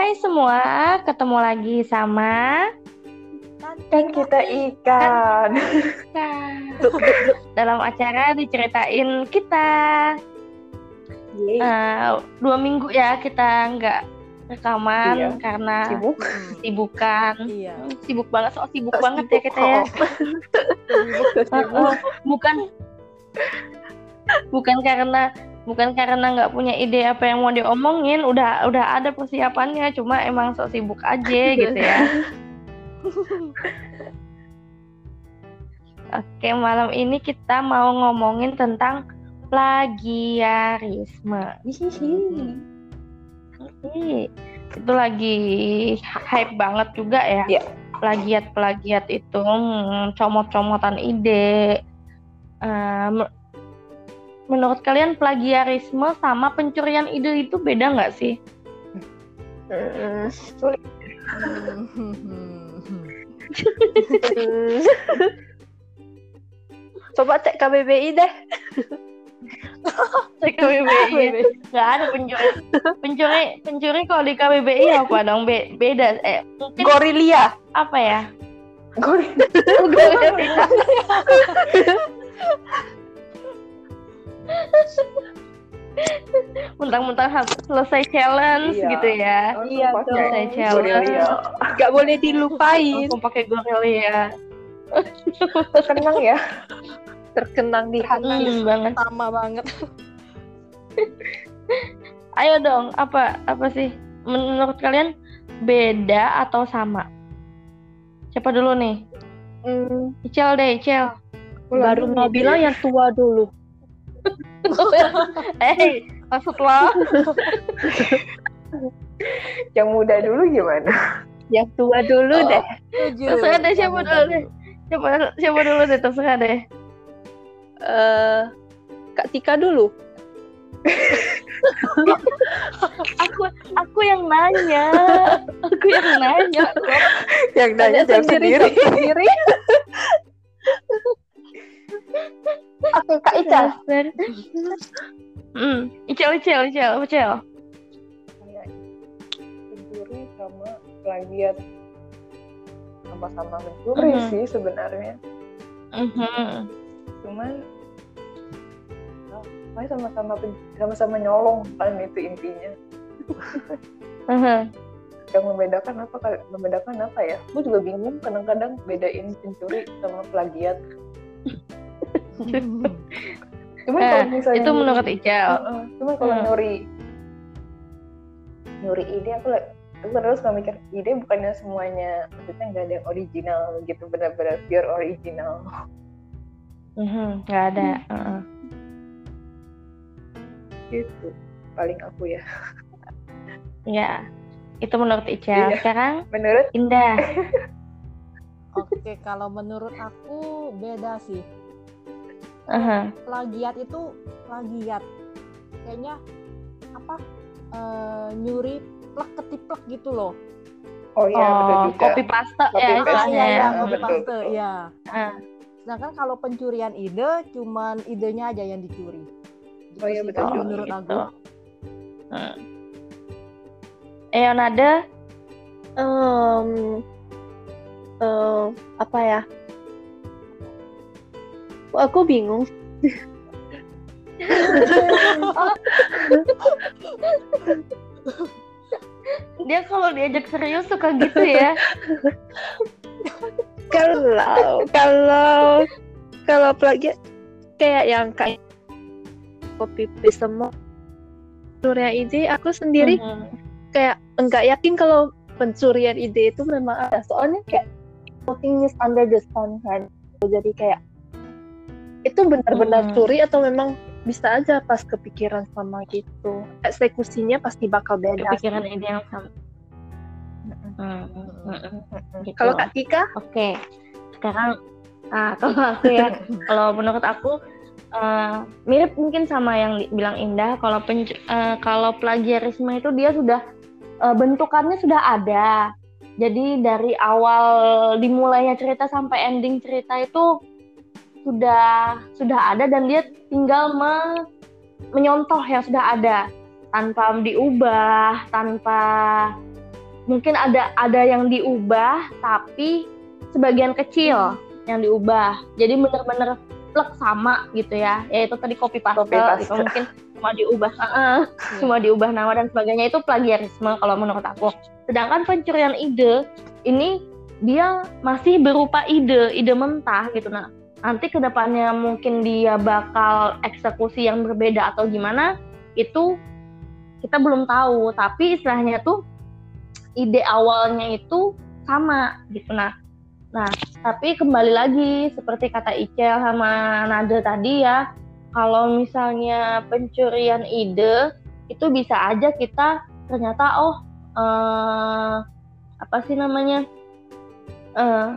Hai semua, ketemu lagi sama kan kita ikan. dalam acara diceritain kita. Uh, dua minggu ya kita nggak rekaman iya. karena sibuk sibukan iya. sibuk banget soal sibuk so, banget sibuk. ya kita ya bukan bukan karena bukan karena nggak punya ide apa yang mau diomongin udah udah ada persiapannya cuma emang sok sibuk aja gitu ya Oke malam ini kita mau ngomongin tentang plagiarisme. Itu lagi hype banget juga ya. Yeah. Plagiat-plagiat itu hmm, comot-comotan ide. Menurut kalian plagiarisme sama pencurian ide itu beda nggak sih? Sulit. Coba cek KBBI deh. cek KBBI. Gak ada pencuri. Pencuri pencuri kalau di KBBI apa dong? Be beda. Eh, mungkin Gorilia. Apa ya? Gorilia. mentang-mentang selesai challenge iya. gitu ya. Iya selesai challenge. Nggak boleh dilupain. Aku pakai gorelia terkenang ya. Terkenang di hati. Hmm, banget. Sama banget. Ayo dong apa apa sih? Menurut kalian beda atau sama? Siapa dulu nih? Hmm. Icel deh Icel baru mau bilang yang tua dulu eh maksud lo? Yang muda dulu gimana? Yang tua dulu oh, deh. terserah deh siapa dulu deh. siapa siapa dulu deh terserah deh. Uh, kak Tika dulu. Aku aku yang nanya. Aku yang nanya yang nanya sendiri sendiri Oke, Kak Ica. Hmm, Icel, Icel, Icel, Icel. Mencuri sama plagiat sama-sama mencuri mm -hmm. sih sebenarnya. Mm -hmm. Cuman oh, sama-sama sama-sama nyolong paling itu intinya. mm -hmm. Yang membedakan apa? Membedakan apa ya? Gue juga bingung kadang-kadang bedain pencuri sama plagiat. Cuman nah, kalau misalnya itu menurut Ical. Uh, cuman kalau hmm. nyuri nyuri ide aku aku terus nggak mikir ide bukannya semuanya maksudnya nggak ada yang original gitu benar-benar pure original. Mhm, nggak ada. Uh -uh. Gitu paling aku ya. Ya, itu menurut Ical. Iya. Sekarang menurut Indah. Oke, kalau menurut aku beda sih uh-huh. plagiat itu plagiat kayaknya apa uh, nyuri plek ketiplek gitu loh. Oh iya oh, copy paste ya istilahnya ya, copy paste ya uh. sedangkan kalau pencurian ide cuman idenya aja yang dicuri. Oh iya betul oh, menurut gitu. aku. uh. Eonada um, uh, apa ya aku bingung. Dia kalau diajak serius suka gitu ya. Kalau kalau kalau plagiat kayak yang kayak copy paste semua. Pencurian ide aku sendiri mm -hmm. kayak enggak yakin kalau pencurian ide itu memang ada. Soalnya kayak nothing is under the sun kan. Jadi kayak itu benar-benar hmm. curi atau memang bisa aja pas kepikiran sama gitu eksekusinya pasti bakal beda kepikiran ide yang sama hmm. gitu. kalau kak Tika oke okay. sekarang ah kalau aku ya kalau menurut aku uh, mirip mungkin sama yang bilang Indah kalau uh, kalau plagiarisme itu dia sudah uh, bentukannya sudah ada jadi dari awal dimulainya cerita sampai ending cerita itu sudah sudah ada dan dia tinggal me, menyontoh yang sudah ada. Tanpa diubah, tanpa mungkin ada ada yang diubah tapi sebagian kecil yang diubah. Jadi bener-bener plek sama gitu ya. Yaitu tadi copy paste, Copy paste. gitu mungkin cuma diubah uh, cuma diubah nama dan sebagainya. Itu plagiarisme kalau menurut aku. Sedangkan pencurian ide ini dia masih berupa ide ide mentah gitu nah nanti ke depannya mungkin dia bakal eksekusi yang berbeda atau gimana itu kita belum tahu. Tapi istilahnya tuh ide awalnya itu sama gitu nah. Nah tapi kembali lagi seperti kata Icel sama Nade tadi ya kalau misalnya pencurian ide itu bisa aja kita ternyata oh eh, apa sih namanya eh,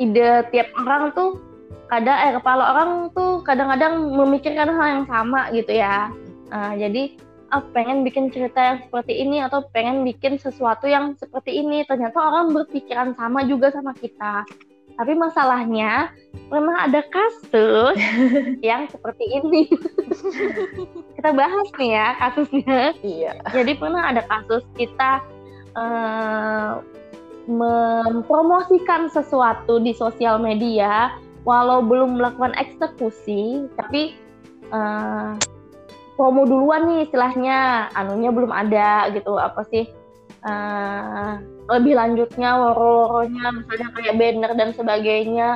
ide tiap orang tuh kadang eh kepala orang tuh kadang-kadang memikirkan hal yang sama gitu ya. Eh, jadi ah, pengen bikin cerita yang seperti ini atau pengen bikin sesuatu yang seperti ini. Ternyata orang berpikiran sama juga sama kita. Tapi masalahnya pernah ada kasus yang seperti ini. Kita bahas nih ya kasusnya. Iya. jadi pernah ada kasus kita eh, mempromosikan sesuatu di sosial media walau belum melakukan eksekusi tapi eh, promo duluan nih istilahnya. Anunya belum ada gitu apa sih eh, lebih lanjutnya woro-woronya misalnya kayak banner dan sebagainya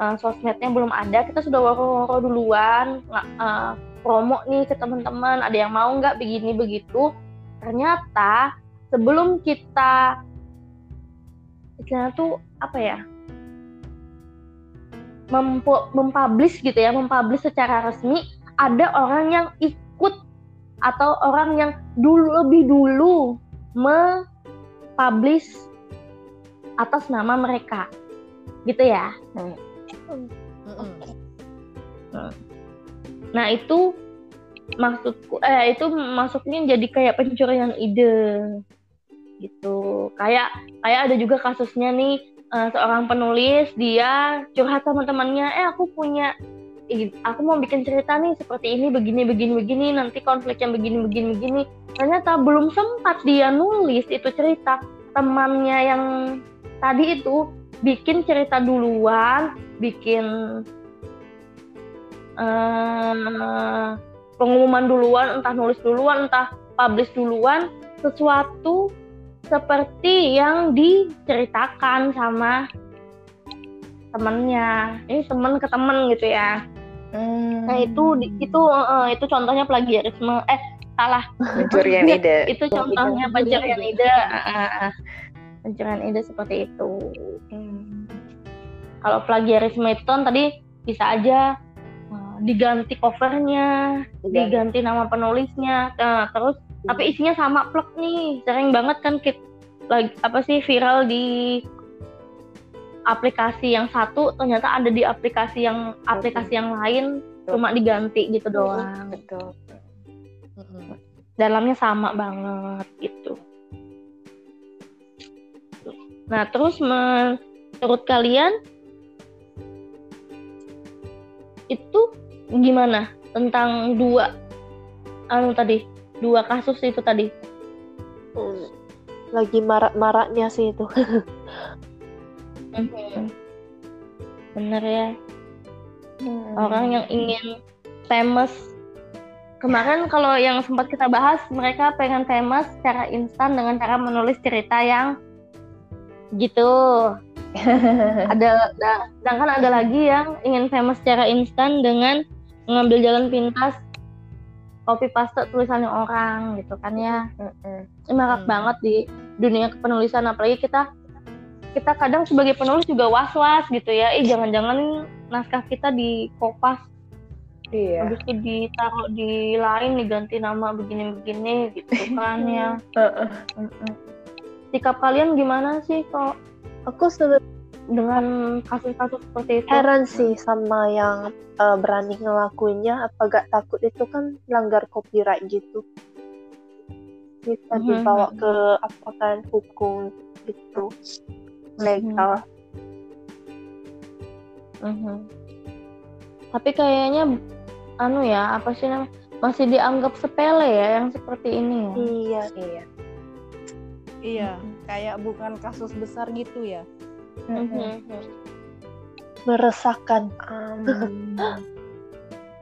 eh, sosmednya belum ada kita sudah woro-woro duluan eh, promo nih ke teman-teman ada yang mau nggak begini begitu. Ternyata sebelum kita istilahnya tuh apa ya mempu- mempublish gitu ya mempublish secara resmi ada orang yang ikut atau orang yang dulu lebih dulu mempublish atas nama mereka gitu ya Mm-mm. Nah itu maksudku eh itu masuknya jadi kayak pencurian ide gitu. Kayak kayak ada juga kasusnya nih eh, seorang penulis dia curhat sama temannya, eh aku punya aku mau bikin cerita nih seperti ini begini begini begini nanti konfliknya begini begini begini. Ternyata belum sempat dia nulis itu cerita temannya yang tadi itu bikin cerita duluan, bikin eh, pengumuman duluan, entah nulis duluan, entah publish duluan, sesuatu seperti yang diceritakan sama temennya. Ini temen ke temen gitu ya. Nah itu itu eh, itu contohnya plagiarisme. Eh salah. pencurian ide. itu contohnya pencurian ide. Ah, ah, ah. Pencurian ide seperti itu. Kalau plagiarisme itu kan tadi bisa aja eh, diganti covernya, diganti nama penulisnya, Nah, terus tapi isinya sama plek nih. Sering banget kan kit lagi apa sih viral di aplikasi yang satu ternyata ada di aplikasi yang aplikasi yang lain cuma diganti gitu doang. Betul. Dalamnya sama banget gitu. Nah, terus menurut kalian itu gimana tentang dua anu tadi dua kasus itu tadi Hmm. Lagi marak-maraknya sih itu. Bener ya Hmm. orang yang ingin famous kemarin kalau yang sempat kita bahas mereka pengen famous secara instan dengan cara menulis cerita yang gitu ada da- sedangkan ada lagi yang ingin famous secara instan dengan mengambil jalan pintas copy paste tulisannya orang gitu kan ya. Ini marak Hmm. banget di dunia kepenulisan apalagi kita kita kadang sebagai penulis juga was-was gitu ya. Eh jangan-jangan naskah kita di kopas Iya. habis itu ditaruh di lain diganti nama begini-begini gitu kan ya. Sikap kalian gimana sih kok? Aku sebenarnya dengan kasus-kasus seperti itu heran sih sama yang uh, berani ngelakuinnya. Apa gak takut itu kan melanggar copyright gitu. Kita Mhm. dibawa ke apa kan hukum gitu legal. Mhm. tapi kayaknya anu ya apa sih namanya masih dianggap sepele ya yang seperti ini ya Iya. Iya. Iya. kayak bukan kasus besar gitu ya Meresahkan. Um,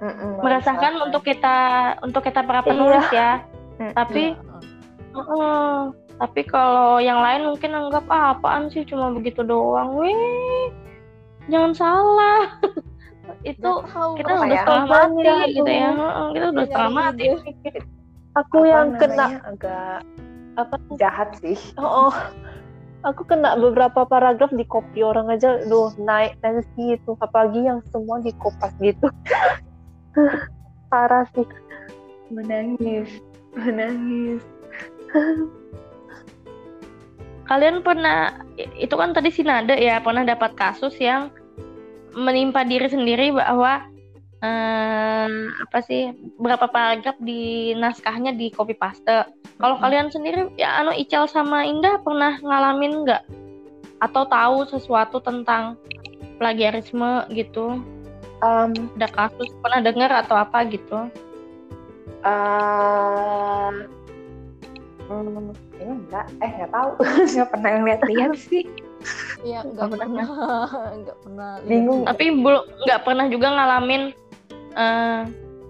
merasakan. untuk kita untuk kita para Iya. penulis ya. Mm, Tapi Iya, Heeh. tapi kalau yang lain mungkin anggap ah, apaan sih cuma begitu doang. Wih, jangan salah. itu Nggak tahu kita apa udah ya, setengah mati korbannya gitu ya. kita udah Iya, setengah iya, mati iya. Aku Apa yang kena agak apa? jahat sih. Oh, oh. aku kena beberapa paragraf di copy orang aja, duh naik tensi itu, apalagi yang semua di kopas gitu. Parah sih. Menangis, menangis. Kalian pernah itu kan tadi si Nada ya pernah dapat kasus yang menimpa diri sendiri bahwa eh, apa sih berapa paragraf di naskahnya di copy paste. Kalau kalian sendiri ya anu Ical sama Indah pernah ngalamin nggak atau tahu sesuatu tentang plagiarisme gitu? Um, Ada kasus pernah dengar atau apa gitu? uh, hmm, ini enggak, eh nggak tahu, nggak pernah ngeliat-liat sih. Iya, nggak Nggak pernah, nggak pernah. lihat Bingung. Tapi belum nggak pernah juga ngalamin eh,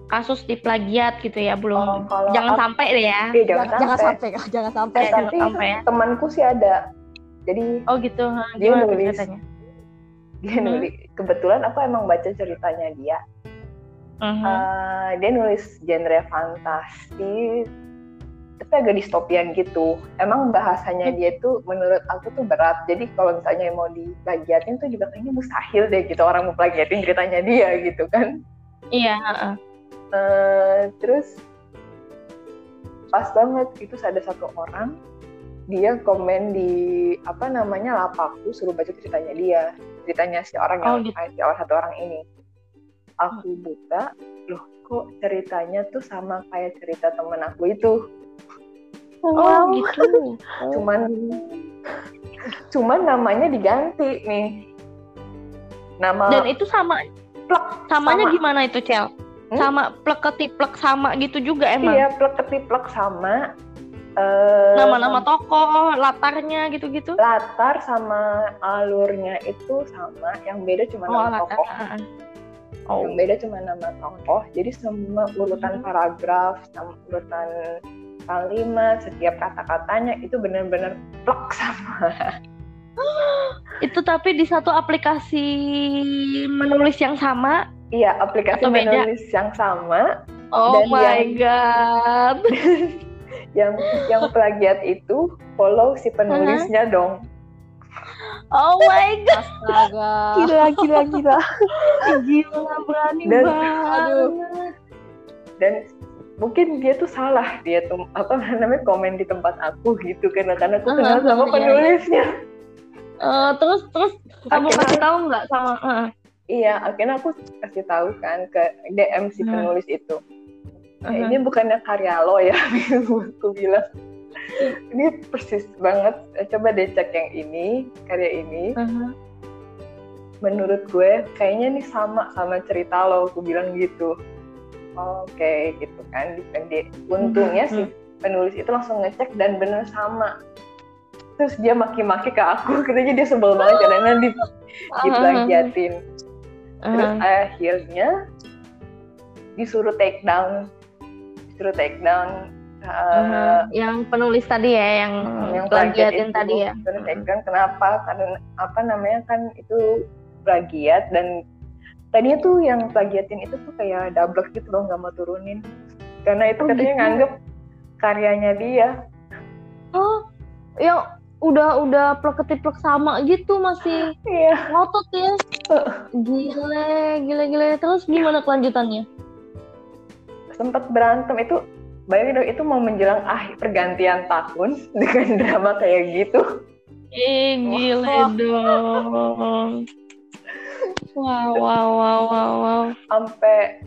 kasus di plagiat gitu ya belum. Oh, kalau Jangan aku- sampai deh ya. Iya, jangan, jangan, jangan sampai. jangan sampai. Eh, Jangan tapi sampai ya. temanku sih ada. Jadi Oh gitu. Hah, Dia nulis. ceritanya? dia Hmm. nulis. Kebetulan aku emang baca ceritanya dia. Mhm. Eh, dia nulis genre fantasi, tapi agak distopian gitu. Emang bahasanya Hmm. dia tuh menurut aku tuh berat. Jadi kalau misalnya mau diplagiatin tuh juga kayaknya mustahil deh gitu orang mau plagiatin ceritanya dia gitu kan. Iya. Eh, terus pas banget itu ada satu orang dia komen di apa namanya lapakku suruh baca ceritanya dia ceritanya si orang yang Oh, gitu. si orang satu orang ini aku buka loh kok ceritanya tuh sama kayak cerita temen aku itu Oh gitu. cuman cuman namanya diganti nih nama Dan itu sama plek samanya sama. gimana itu Cel? Hmm? Sama plek ketiplek sama gitu juga emang. iya plek ketiplek sama eh, Nama-nama tokoh, latarnya gitu-gitu. latar sama alurnya itu sama yang beda cuma Oh, nama latar. tokoh heeh. Oh. yang beda cuma nama tokoh jadi semua urutan Mhm. paragraf sama urutan kalimat setiap kata-katanya itu benar-benar plek sama Itu tapi di satu aplikasi menulis yang sama. iya aplikasi Atau beda? menulis yang sama Oh Dan my yang- god. yang yang plagiat itu follow si penulisnya dong Oh my god. Astaga. Gila, gila, gila. Gila berani Dan- banget. Aduh. dan mungkin dia tuh salah dia tuh apa namanya komen di tempat aku gitu karena karena aku kenal Uh-huh, sama iya, iya. Eh, terus terus kamu Akhirnya- kasih tahu nggak sama heeh. Iya, akhirnya aku kasih tahu kan ke DM si Hmm. penulis itu. "Eh, Mhm. ini bukannya karya lo ya, aku bilang. Ini persis banget. Eh, Coba deh cek yang ini, karya ini. Mhm. Menurut gue, kayaknya nih sama sama cerita lo. Aku bilang gitu. Oke, gitu kan. Di- Untungnya si penulis itu langsung ngecek dan bener sama. Terus dia maki-maki ke aku, katanya dia sebel banget karena di diplagiatin. Terus Mhm. akhirnya disuruh take down, disuruh take down uh, Mhm. yang penulis tadi ya yang, yang plagiat plagiatin itu. tadi ya. Disuruh take down kenapa? Karena apa namanya kan itu plagiat dan tadinya tuh yang plagiatin itu tuh kayak double gitu loh nggak mau turunin karena itu Oh, katanya gitu. nganggep karyanya dia. Oh, yang udah udah plek ketiplek sama gitu masih Iya. ngotot ya. Gile, gile, gile. Terus gimana kelanjutannya? Sempat berantem itu bayangin dong itu mau menjelang akhir pergantian tahun dengan drama kayak gitu. Eh, gile dong. Wow, wow, wow, wow, wow. sampai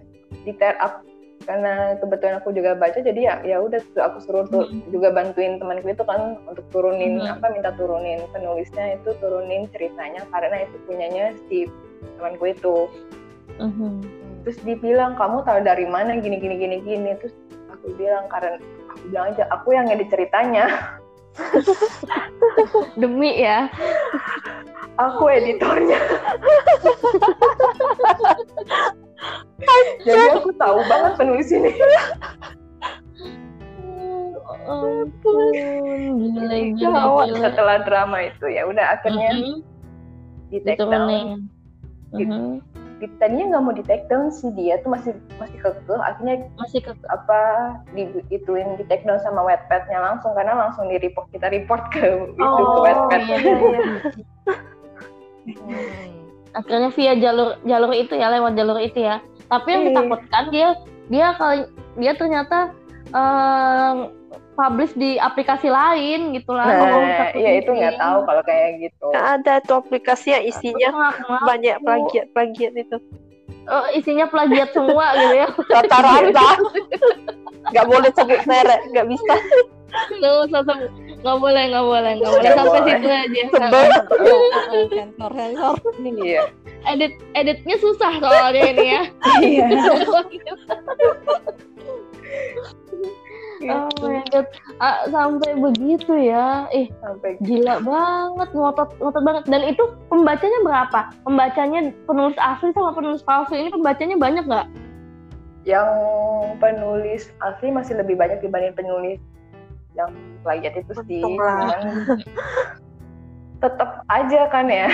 di tear up karena kebetulan aku juga baca jadi ya ya udah aku suruh tuh Hmm. juga bantuin temanku itu kan untuk turunin Hmm. apa minta turunin penulisnya itu turunin ceritanya karena itu punyanya si temanku itu Mhm. terus dibilang kamu tahu dari mana gini gini gini gini terus aku bilang karena aku bilang aja aku yang ngedit ceritanya Demi ya. Aku editornya. Jadi aku tahu banget penulis ini. ampun, gila, gila, Gawat gila. setelah drama itu ya udah akhirnya Mhm, di take down. diturunin. Mhm, Di- Tadinya nggak mau di take down sih dia tuh masih masih kekeh. Akhirnya Masih ke apa di ituin di take down sama Wattpad-nya langsung karena langsung di report kita report ke itu ke Oh, Wattpad. iya, iya. Hmm. Akhirnya via jalur jalur itu ya lewat jalur itu ya tapi yang Iya. ditakutkan dia dia kali dia ternyata eh, publish di aplikasi lain gitu lah Nah, ya itu nggak tahu kalau kayak gitu. Nggak ada tuh aplikasi yang isinya banyak plagiat plagiat itu. Oh, isinya plagiat semua gitu ya Rata-rata. Nggak boleh sebut merek, nggak bisa. nggak usah sebut. Nggak boleh nggak boleh nggak boleh sampai situ aja Sebel. sensor sensor Iya. edit editnya susah soalnya ini ya Iya. oh my god Ah, sampai begitu ya ih Sampai Gila banget, ngotot ngotot banget. Dan itu pembacanya berapa? Pembacanya penulis asli sama penulis palsu ini pembacanya banyak nggak? yang penulis asli masih lebih banyak dibanding penulis yang plagiat itu sih. Tetap aja kan ya.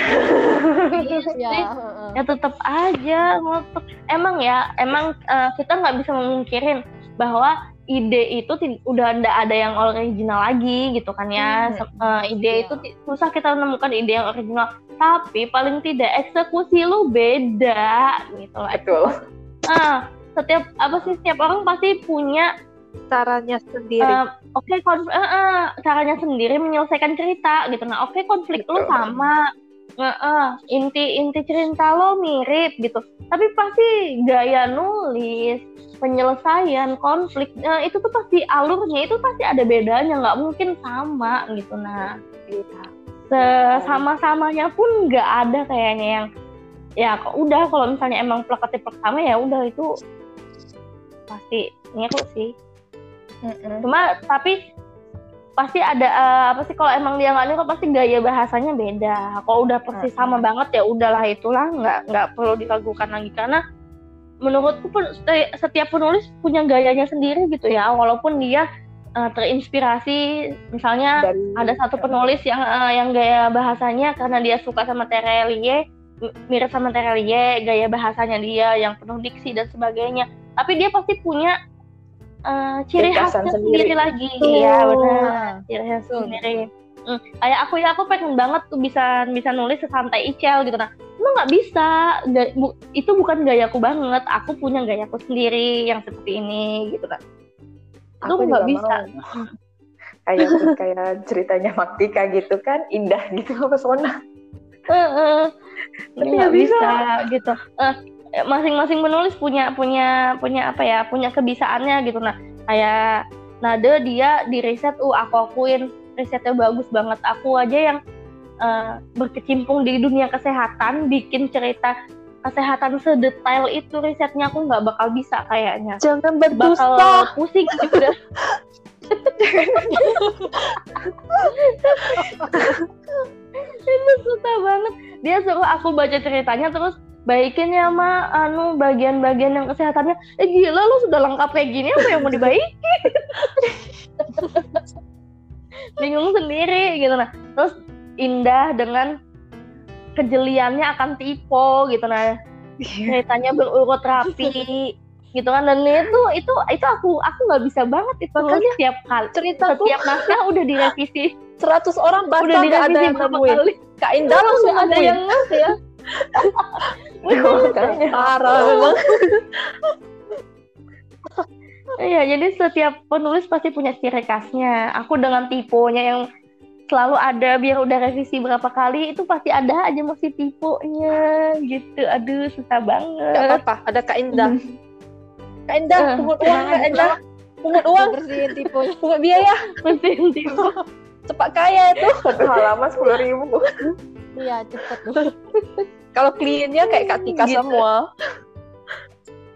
ya Sih, heeh. Ya tetap aja ngotot. Emang ya, emang eh, kita nggak bisa memungkirin bahwa ide itu udah nggak ada yang original lagi gitu kan ya. Hmm. Eh, ide Iya. itu susah kita menemukan ide yang original. Tapi paling tidak eksekusi lu beda gitu lah. Betul. Nah, setiap apa sih setiap orang pasti punya Caranya sendiri. eh, oke konf- eh, eh, caranya sendiri menyelesaikan cerita gitu. Nah, oke konflik lu Betul. sama Eh, eh, inti inti cerita lo mirip gitu. Tapi pasti gaya nulis, penyelesaian konflik eh, itu tuh pasti alurnya itu pasti ada bedanya, nggak mungkin sama gitu. Nah, Iya. sama-samanya pun nggak ada kayaknya yang ya kok udah kalau misalnya emang plakatif pertama ya udah itu pasti ngiru sih cuma tapi pasti ada eh, apa sih kalau emang dia nggak niru pasti gaya bahasanya beda. Kalau udah persis sama banget ya udahlah itulah. Nggak nggak perlu diragukan lagi. Karena menurutku pun seti- setiap penulis punya gayanya sendiri gitu ya. Walaupun dia eh, terinspirasi misalnya Dari ada satu penulis yang eh, yang gaya bahasanya karena dia suka sama Terelie mirip sama Terelie gaya bahasanya dia yang penuh diksi dan sebagainya. Tapi dia pasti punya eh, ciri khasnya sendiri. sendiri, lagi iya benar ciri khas Betul. sendiri Hmm, kayak aku ya aku pengen banget tuh bisa bisa nulis sesantai Icel gitu nah emang nggak bisa Ga- bu- itu bukan gayaku banget aku punya gayaku sendiri yang seperti ini gitu kan Aku nggak bisa mau. kayak kayak ceritanya Maktika gitu kan indah gitu pesona. Heeh. Tapi nggak bisa. bisa gitu Eh, masing-masing penulis punya punya punya apa ya punya kebisaannya gitu. Nah kayak Nade dia di riset uh aku akuin risetnya bagus banget. Aku aja yang eh, berkecimpung di dunia kesehatan bikin cerita kesehatan sedetail itu risetnya aku nggak bakal bisa kayaknya. Jangan bakal berdusta. pusing juga itu susah banget. Dia suruh aku baca ceritanya terus baikin ya ma. Anu bagian-bagian yang kesehatannya. Eh gila lu sudah lengkap kayak gini apa yang mau dibaiki bingung sendiri gitu. Nah terus indah dengan kejeliannya akan tipe gitu. Nah ceritanya berurut rapi gitu kan. Dan itu itu itu aku aku nggak bisa banget itu. Makanya setiap kali Ceritaku setiap naskah udah direvisi. 100 orang baca udah nggak ada direvisi yang berapa kali. Kak Indah langsung ada yang ngerti ya Makanya. Parah memang. Iya, jadi setiap penulis pasti punya ciri khasnya. Aku dengan tipenya yang selalu ada biar udah revisi berapa kali itu pasti ada aja masih tipenya gitu. Aduh, susah Gak banget. apa-apa, ada Kak Indah. Kak Indah, Eh, pungut uang Kak. Indah. Pungut uang, bersihin tipunya pungut biaya. Mesti tipe. Cepat kaya itu. Satu halaman sepuluh ribu. Iya cepet Kalau kliennya kayak Kak Tika Gitu. semua.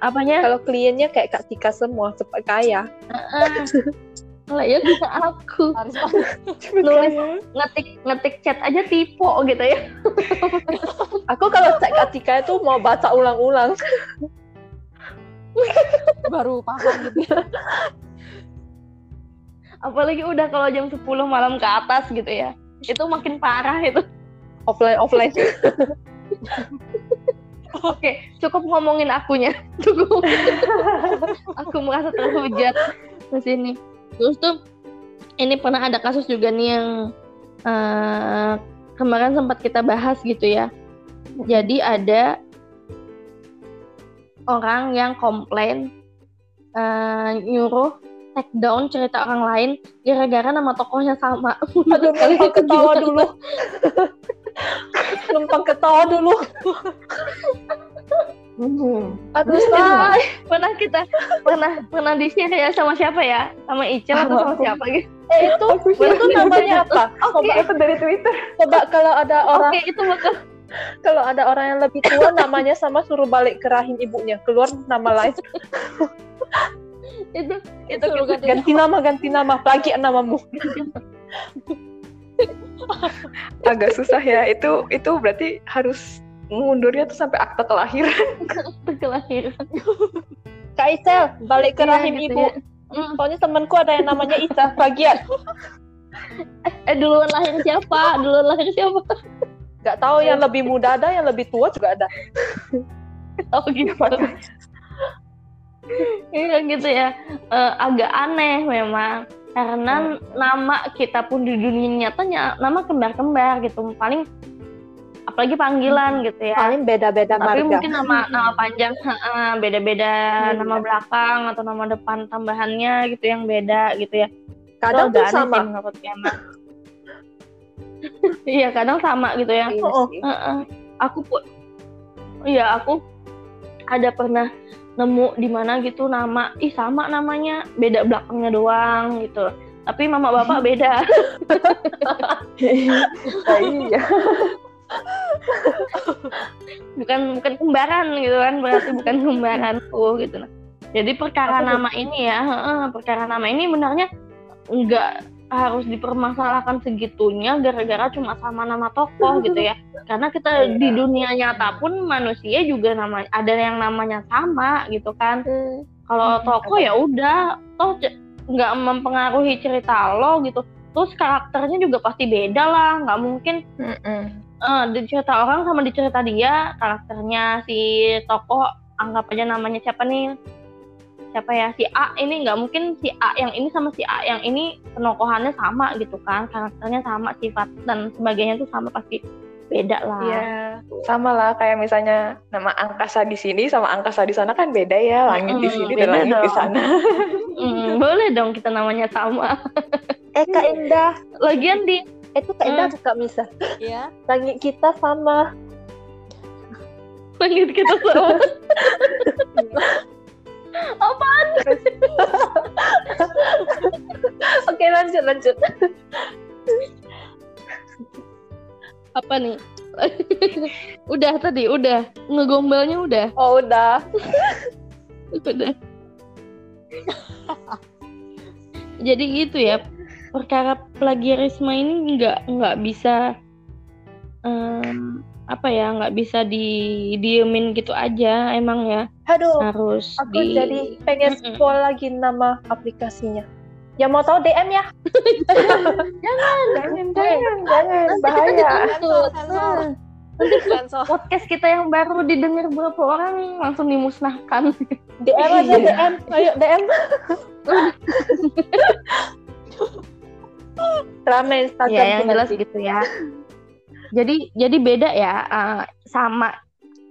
Apanya? Kalau kliennya kayak Kak Tika semua, cepat kaya. Lah ya bisa aku. Harus Nulis ngetik ngetik chat aja tipe gitu ya. Aku kalau cek Atika itu mau baca ulang-ulang. baru paham gitu. Apalagi udah kalau jam 10 malam ke atas gitu ya. Itu makin parah itu. Offline offline. Oke, cukup ngomongin akunya. Cukup. aku merasa terhujat di sini. Terus tuh ini pernah ada kasus juga nih yang eh, kemarin sempat kita bahas gitu ya. Jadi ada orang yang komplain eh, nyuruh take down cerita orang lain gara-gara nama tokohnya sama. Aduh, numpang ketawa dulu. numpang ketawa dulu. Aduh, say. pernah kita pernah pernah di share ya sama siapa ya? Sama Icel atau sama siapa gitu? Eh, itu itu namanya apa? Oke, itu dari Twitter. Coba kalau ada orang Oke, itu bakal kalau ada orang yang lebih tua namanya sama suruh balik ke rahim ibunya keluar nama lain itu itu Suruh ganti ganti nama ganti nama plagiat namamu Agak susah ya. Itu itu berarti harus mundurnya tuh sampai akte kelahiran. waktu kelahiran. Kak Icel balik ke Iya, rahim gitu ibu ya. Mm. soalnya temanku ada yang namanya Ica plagiat Eh duluan lahir siapa? Duluan lahir siapa? nggak tahu yang lebih muda ada yang lebih tua juga ada Oh gitu. Iya gitu ya. Eh, agak aneh memang karena nama kita pun di dunia nyatanya nama kembar-kembar gitu. Paling apalagi panggilan gitu ya. paling beda-beda Tapi marga mungkin nama nama panjang beda-beda Iya. nama belakang atau nama depan tambahannya gitu yang beda gitu ya. kadang tuh sama sih. Iya kadang sama gitu ya. Iya Oh, sih. Heeh. Aku pun, iya aku ada pernah nemu di mana gitu nama, ih sama namanya, beda belakangnya doang gitu. Tapi mama bapak beda. Nah, iya. bukan bukan kembaran gitu kan, berarti bukan kembaranku gitu. Nah, Jadi perkara Apa nama ini ya, perkara nama ini benarnya nggak harus dipermasalahkan segitunya gara-gara cuma sama nama tokoh gitu ya. Karena kita Iya. di dunia nyata pun manusia juga nama ada yang namanya sama gitu kan. Kalau tokoh ya udah, toh nggak mempengaruhi cerita lo gitu. Terus karakternya juga pasti beda lah, nggak mungkin Mm-mm. eh, di cerita orang sama di cerita dia karakternya si tokoh anggap aja namanya siapa nih siapa ya si A ini nggak mungkin si A yang ini sama si A yang ini penokohannya sama gitu kan karakternya sama sifat dan sebagainya tuh sama pasti beda lah. Iya, sama lah kayak misalnya nama angkasa di sini sama angkasa di sana kan beda ya, langit di Mm, sini dan langit di dong. sana. Mm, boleh dong kita namanya sama. Eh Kak Indah. Lagian di itu Kak Indah Hmm. suka bisa Ya, langit kita sama. Langit kita sama oke lanjut lanjut. Apa nih? Udah tadi udah. Ngegombalnya udah. Oh udah. Udah. Jadi gitu ya perkara plagiarisme ini nggak nggak bisa em, apa ya nggak bisa didiemin gitu aja emang ya. Aduh harus aku di jadi pengen Mm-mm. spoil lagi nama aplikasinya. Yang mau tahu DM ya? Jangan, jangan, jangan, bahaya. sensor. Sensor. podcast kita yang baru didengar berapa orang langsung dimusnahkan. DM aja DM ayo DM rame Instagram ya yang jelas gitu ya jadi jadi beda ya eh, sama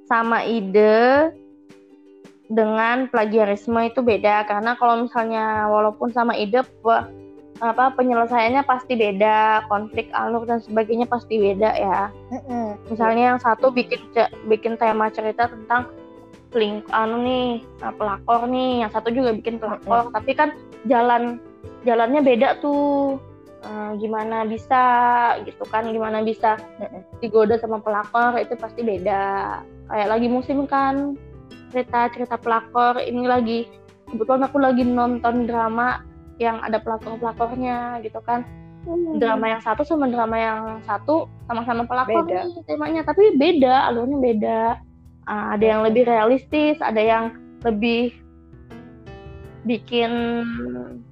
sama ide dengan plagiarisme itu beda. Karena kalau misalnya walaupun sama ide pe- apa penyelesaiannya pasti beda konflik alur dan sebagainya pasti beda ya. Misalnya yang satu bikin bikin tema cerita tentang peling anu nih eh, pelakor nih. Yang satu juga bikin pelakor. Tapi kan jalan jalannya beda tuh Eh, gimana bisa gitu kan gimana bisa digoda sama pelakor itu pasti beda. Kayak lagi musim kan cerita cerita pelakor ini lagi kebetulan aku lagi nonton drama yang ada pelakor-pelakornya gitu kan. Drama yang satu sama drama yang satu sama-sama pelakor Beda. nih temanya tapi beda alurnya beda. Ah, ada yang lebih realistis ada yang lebih bikin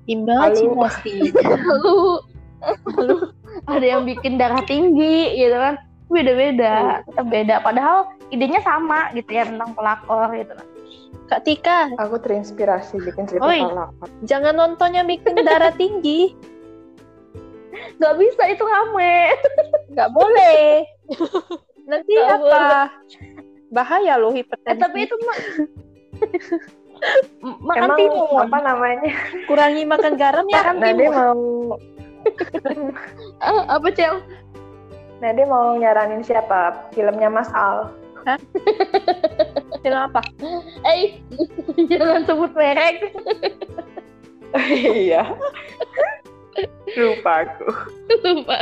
Imajinasi. lalu lalu ada yang bikin darah tinggi gitu kan beda-beda tetap beda padahal idenya sama gitu ya tentang pelakor gitu kan Kak Tika, Aku terinspirasi bikin cerita Oi. pelakor. jangan nontonnya bikin darah tinggi. nggak bisa itu rame Nggak boleh. Nanti Nggak apa? Bahaya loh eh, hipertensi. tapi itu mah makan Emang timun apa namanya? kurangi makan garam ya. makan Nade timun mau Eh, apa cel Nade mau nyaranin siapa? Filmnya Mas Al. Film apa? eh jangan sebut merek iya. Lupa aku. lupa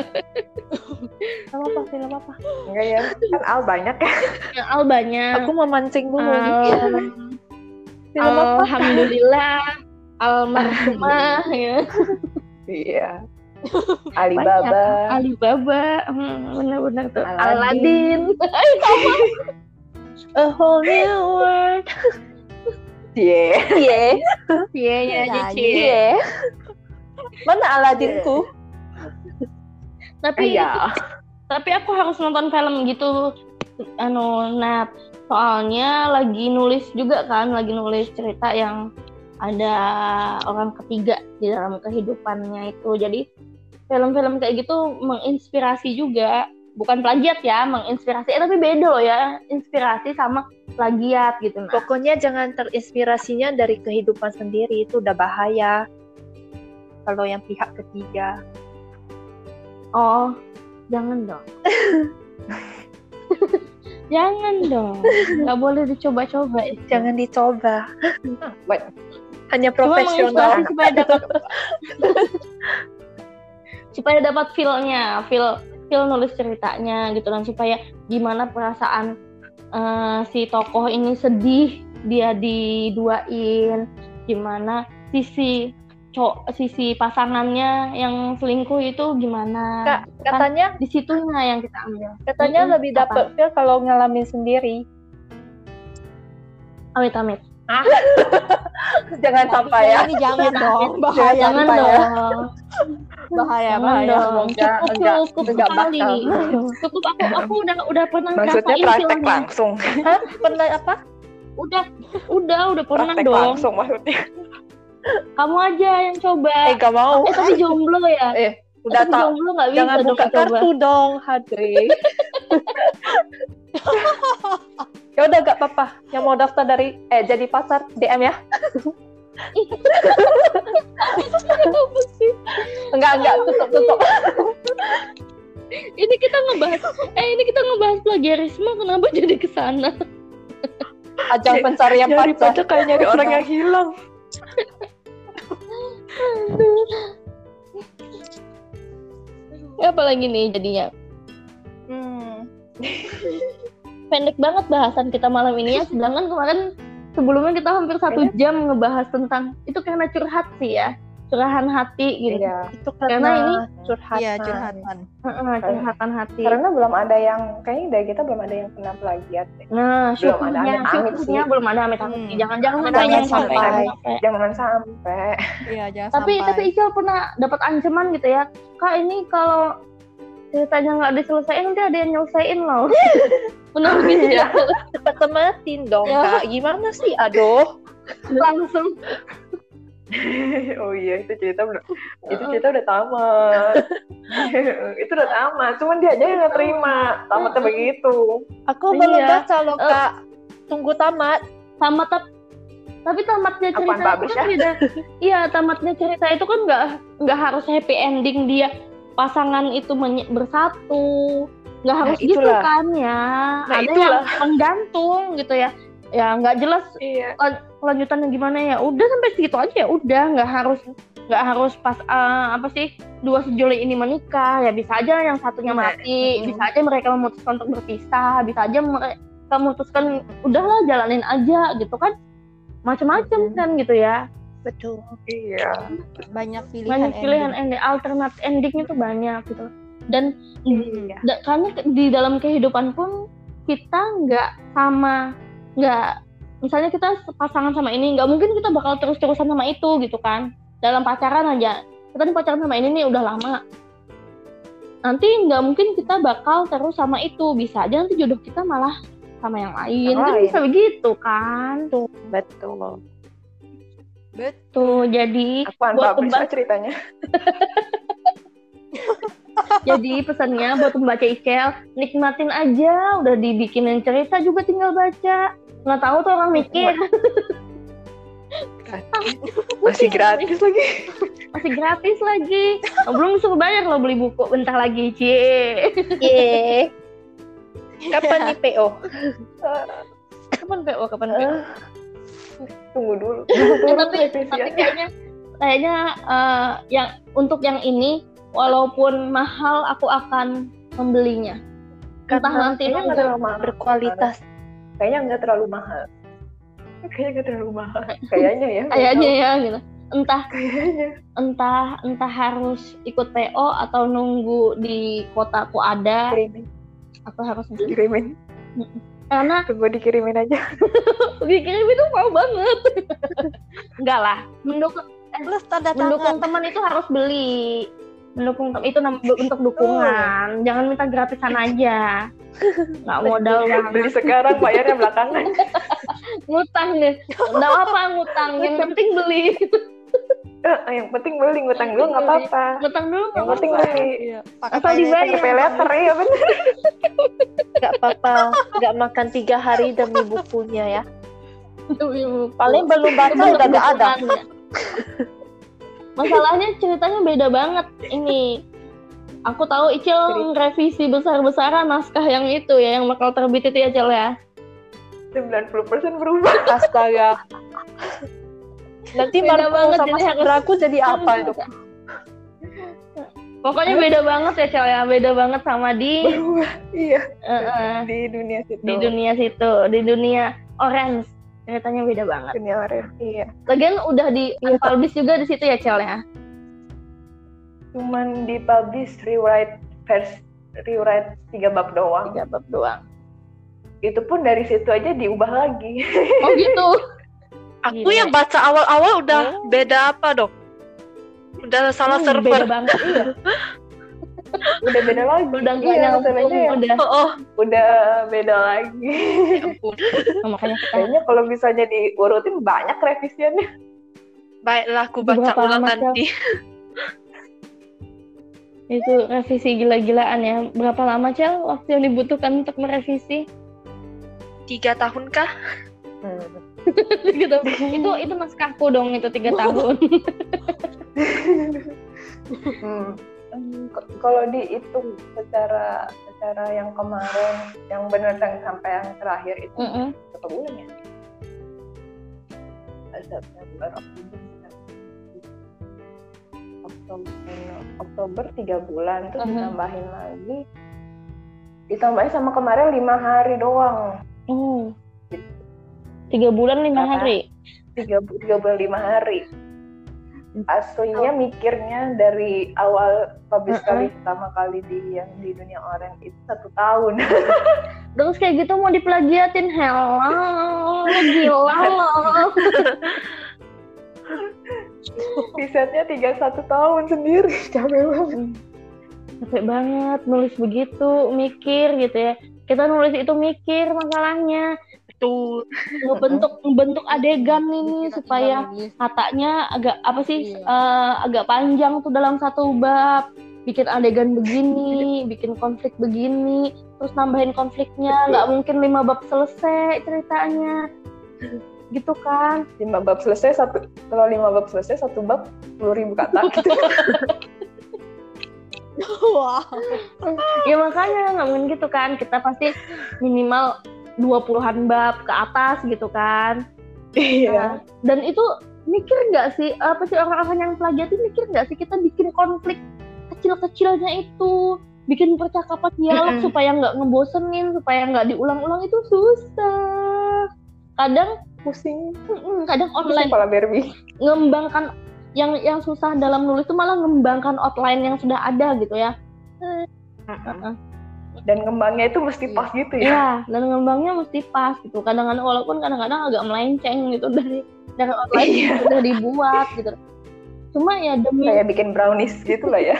Film apa? Film apa? Enggak ya, kan Al banyak ya. yang al banyak Aku memancing dulu Al-. Film apa? alhamdulillah almarhumah ya Iya. Alibaba. Alibaba hmm, benar-benar tuh Aladdin. Aladin A whole new world. Iya. Iya. iya ya Iya, Cici. Iya. Mana Aladinku? tapi Iya. tapi aku harus nonton film gitu anu Nat soalnya lagi nulis juga kan lagi nulis cerita yang ada orang ketiga di dalam kehidupannya itu jadi film-film kayak gitu menginspirasi juga bukan plagiat ya menginspirasi eh, tapi beda loh ya inspirasi sama plagiat gitu nah Pokoknya jangan terinspirasinya dari kehidupan sendiri itu udah bahaya. Kalau yang pihak ketiga. oh jangan dong jangan dong nggak boleh dicoba-coba itu. Jangan dicoba. Hanya Cuma profesional. menginspirasi supaya dapat supaya dapat feel-nya, feel feel nulis ceritanya gitu dan supaya gimana perasaan eh, si tokoh ini sedih dia diduain, gimana sisi co sisi pasangannya yang selingkuh itu gimana? Kak, gitu kan. katanya di situnya yang kita ambil. katanya Mm-mm, lebih apa? dapet feel kalau ngalamin sendiri. Amit amit. Jangan sampai ya. Ini jangan dong, bahaya Jangan Pak, ya. dong. Bahaya, Jangan bahaya. dong. Enggak, Cukup, enggak, cukup enggak sekali. bakal. Cukup aku aku udah udah pernah Maksudnya praktek langsung. Hah? Pernah apa? Udah, udah, udah pernah Praktek dong. langsung maksudnya. Kamu aja yang coba. Eh, gak mau. Eh, tapi jomblo ya. Eh, udah tapi tak. jomblo nggak bisa Jangan dong buka coba. kartu dong, Hadri. ya udah gak apa-apa. Yang mau daftar dari eh jadi pasar DM ya. enggak enggak tutup tutup. Ini kita ngebahas, eh ini kita ngebahas plagiarisme, kenapa jadi ke sana? Ajang pencarian Nyari pacar. pacar kayak nyari orang yang hilang. Ya, apalagi nih jadinya. Hmm. Pendek banget bahasan kita malam ini ya, sedangkan kemarin sebelumnya kita hampir satu jam ngebahas tentang itu karena curhat sih ya, curahan hati gitu. Iya. Itu Karena karena, ini curhatan. Iya, curhatan. Heeh, curhatan hati. Karena belum ada yang kayaknya dari kita belum ada yang pernah plagiat. deh. Nah, Belum ada syukurnya, amit-amit syukurnya sih. belum ada amit-amit. Hmm. Jangan jangan Jangan sampai yang sampai. sampai. sampai. Jangan sampai. Iya, jangan Tapi sampai. tapi Ical pernah dapat ancaman gitu ya, kak ini kalau ceritanya nggak diselesaikan nanti ada yang nyelesain loh. Pernah begitu ya? Cepat tematin dong, Ya. Kak. Gimana sih? Aduh. Langsung. oh iya itu cerita udah itu cerita udah tamat. itu udah tamat. Cuman dia aja yang nggak terima. Tamatnya begitu. Aku Iya. belum baca loh. Kak. Tunggu tamat. Sama tap tapi tamatnya Apaan, cerita itu bagus kan beda. Iya, tamatnya cerita itu kan nggak nggak harus happy ending dia pasangan itu bersatu. Nggak harus gitu itulah. kan ya. Nah, Ada itulah. yang menggantung gitu ya. Ya nggak jelas Iya. kelanjutannya gimana ya udah sampai segitu aja ya udah nggak harus nggak harus pas eh, apa sih dua sejoli ini menikah ya bisa aja yang satunya Nah, mati mm. bisa aja mereka memutuskan untuk berpisah bisa aja mereka memutuskan udahlah jalanin aja gitu kan macam-macam Mm. kan gitu ya betul. Iya. Banyak pilihan banyak pilihan ending. ending alternate endingnya tuh banyak gitu. Dan iya. da- karena di dalam kehidupan pun kita nggak sama nggak misalnya kita pasangan sama ini nggak mungkin kita bakal terus-terusan sama itu gitu kan. Dalam pacaran aja. Kita nih pacaran sama ini nih udah lama. Nanti nggak mungkin kita bakal terus sama itu. Bisa aja nanti jodoh kita malah sama yang lain. Yang kan lain. bisa begitu kan? Betul Bet- tuh jadi apaan buat pembaca ceritanya Jadi pesannya buat pembaca Icel, nikmatin aja, udah dibikinin cerita juga tinggal baca. Nggak tahu tuh orang mikir, masih gratis lagi masih gratis lagi. Oh, belum suruh bayar lo beli buku bentar lagi, cie. Ye. Kapan nih PO? Kapan PO, kapan PO? Tunggu dulu. Eh, tapi, tapi kayaknya, kayaknya eh, yang untuk yang ini, walaupun mahal, aku akan membelinya. Entah Karena nanti kayaknya itu nggak terlalu mahal. Berkualitas. kayaknya nggak terlalu mahal. Kayaknya nggak terlalu mahal. Kayaknya ya kayaknya ya gitu. Entah kayaknya. entah entah harus ikut PO atau nunggu di kotaku ada. Kirimin. Atau harus kirimin karena tunggu dikirimin aja. Dikirim itu mau banget. Enggak lah. Mendukung plus tanda mendukung tangan teman itu harus beli. Mendukung itu untuk dukungan. Jangan minta gratisan aja. Nggak modal banget beli sekarang bayarnya belakangan. Ngutang deh. Nggak apa ngutang yang penting beli Eh, yang penting beli ngutang dulu nggak apa-apa ngutang dulu nggak yang penting beli Iya, Asal dibayar. pay letter ya bener Nggak apa-apa. Nggak makan tiga hari demi bukunya ya. Demi buku. Paling belum baca udah nggak ada. Masalahnya ceritanya beda banget ini. Aku tahu Icil revisi besar-besaran naskah yang itu ya, yang bakal terbit itu ya Cil ya. 90% berubah Astaga. Nanti Beda banget, sama jadi harus- saudaraku jadi apa itu? Pokoknya beda banget ya Cil ya, beda banget sama di iya eh, di dunia situ di dunia situ, di dunia Orange. Ceritanya beda banget. dunia orang iya Lagian udah di unpublish juga di situ ya Cil ya. cuman di publish rewrite versi rewrite tiga bab doang Tiga bab doang. itu pun dari situ aja diubah lagi Oh gitu. Aku Gila. yang baca awal-awal udah beda apa dok? Udah salah Hmm, server. Beda banget. Iya. udah beda lagi Udah nggak iya, nyambung, ya, udah. Oh, oh. udah beda lagi ya ampun. Nah, makanya kita kayaknya kalau misalnya diurutin banyak revisiannya Baiklah, aku baca Berapa ulang nanti. itu revisi gila-gilaan ya. Berapa lama Cel waktu yang dibutuhkan untuk merevisi? Tiga tahun kah? gitu. itu itu naskahku dong itu tiga tahun. Hmm. Hmm, Kalau dihitung secara secara yang kemarin, yang benar yang sampai yang terakhir itu Mm-mm. berapa bulan ya? September, Oktober, Oktober, tiga bulan, terus Mhm. ditambahin lagi, ditambahin sama kemarin lima hari doang, Oh. Tiga bulan lima hari. tiga, tiga bulan lima hari. Aslinya mikirnya dari awal publish Mhm. kali pertama kali di yang di dunia orang itu satu tahun. Terus kayak gitu mau diplagiatin hello gila loh. Risetnya tiga satu tahun sendiri, capek banget. Capek banget nulis begitu, mikir gitu ya. Kita nulis itu mikir masalahnya, Betul. ngebentuk ngebentuk adegan ini Kita supaya katanya agak apa sih Iya. eh, agak panjang tuh dalam satu bab bikin adegan begini bikin konflik begini terus nambahin konfliknya nggak mungkin lima bab selesai ceritanya gitu kan Lima bab selesai satu, kalau lima bab selesai satu bab sepuluh ribu kata gitu. Wah. ya makanya nggak mungkin gitu kan kita pasti minimal 20-an bab ke atas gitu kan Iya. dan itu mikir nggak sih apa sih orang-orang yang plagiat itu mikir nggak sih kita bikin konflik kecil-kecilnya itu bikin percakapan dialog Mm-mm. supaya nggak ngebosenin supaya nggak diulang-ulang itu susah kadang pusing mm, kadang online kepala Barbie ngembangkan yang yang susah dalam nulis itu malah ngembangkan outline yang sudah ada gitu ya. Heeh. Dan ngembangnya itu mesti pas gitu ya Iya, dan ngembangnya mesti pas gitu. Kadang-kadang walaupun kadang-kadang agak melenceng gitu dari dari outline Iya. yang sudah dibuat gitu. Cuma ya demi kayak bikin brownies gitu lah ya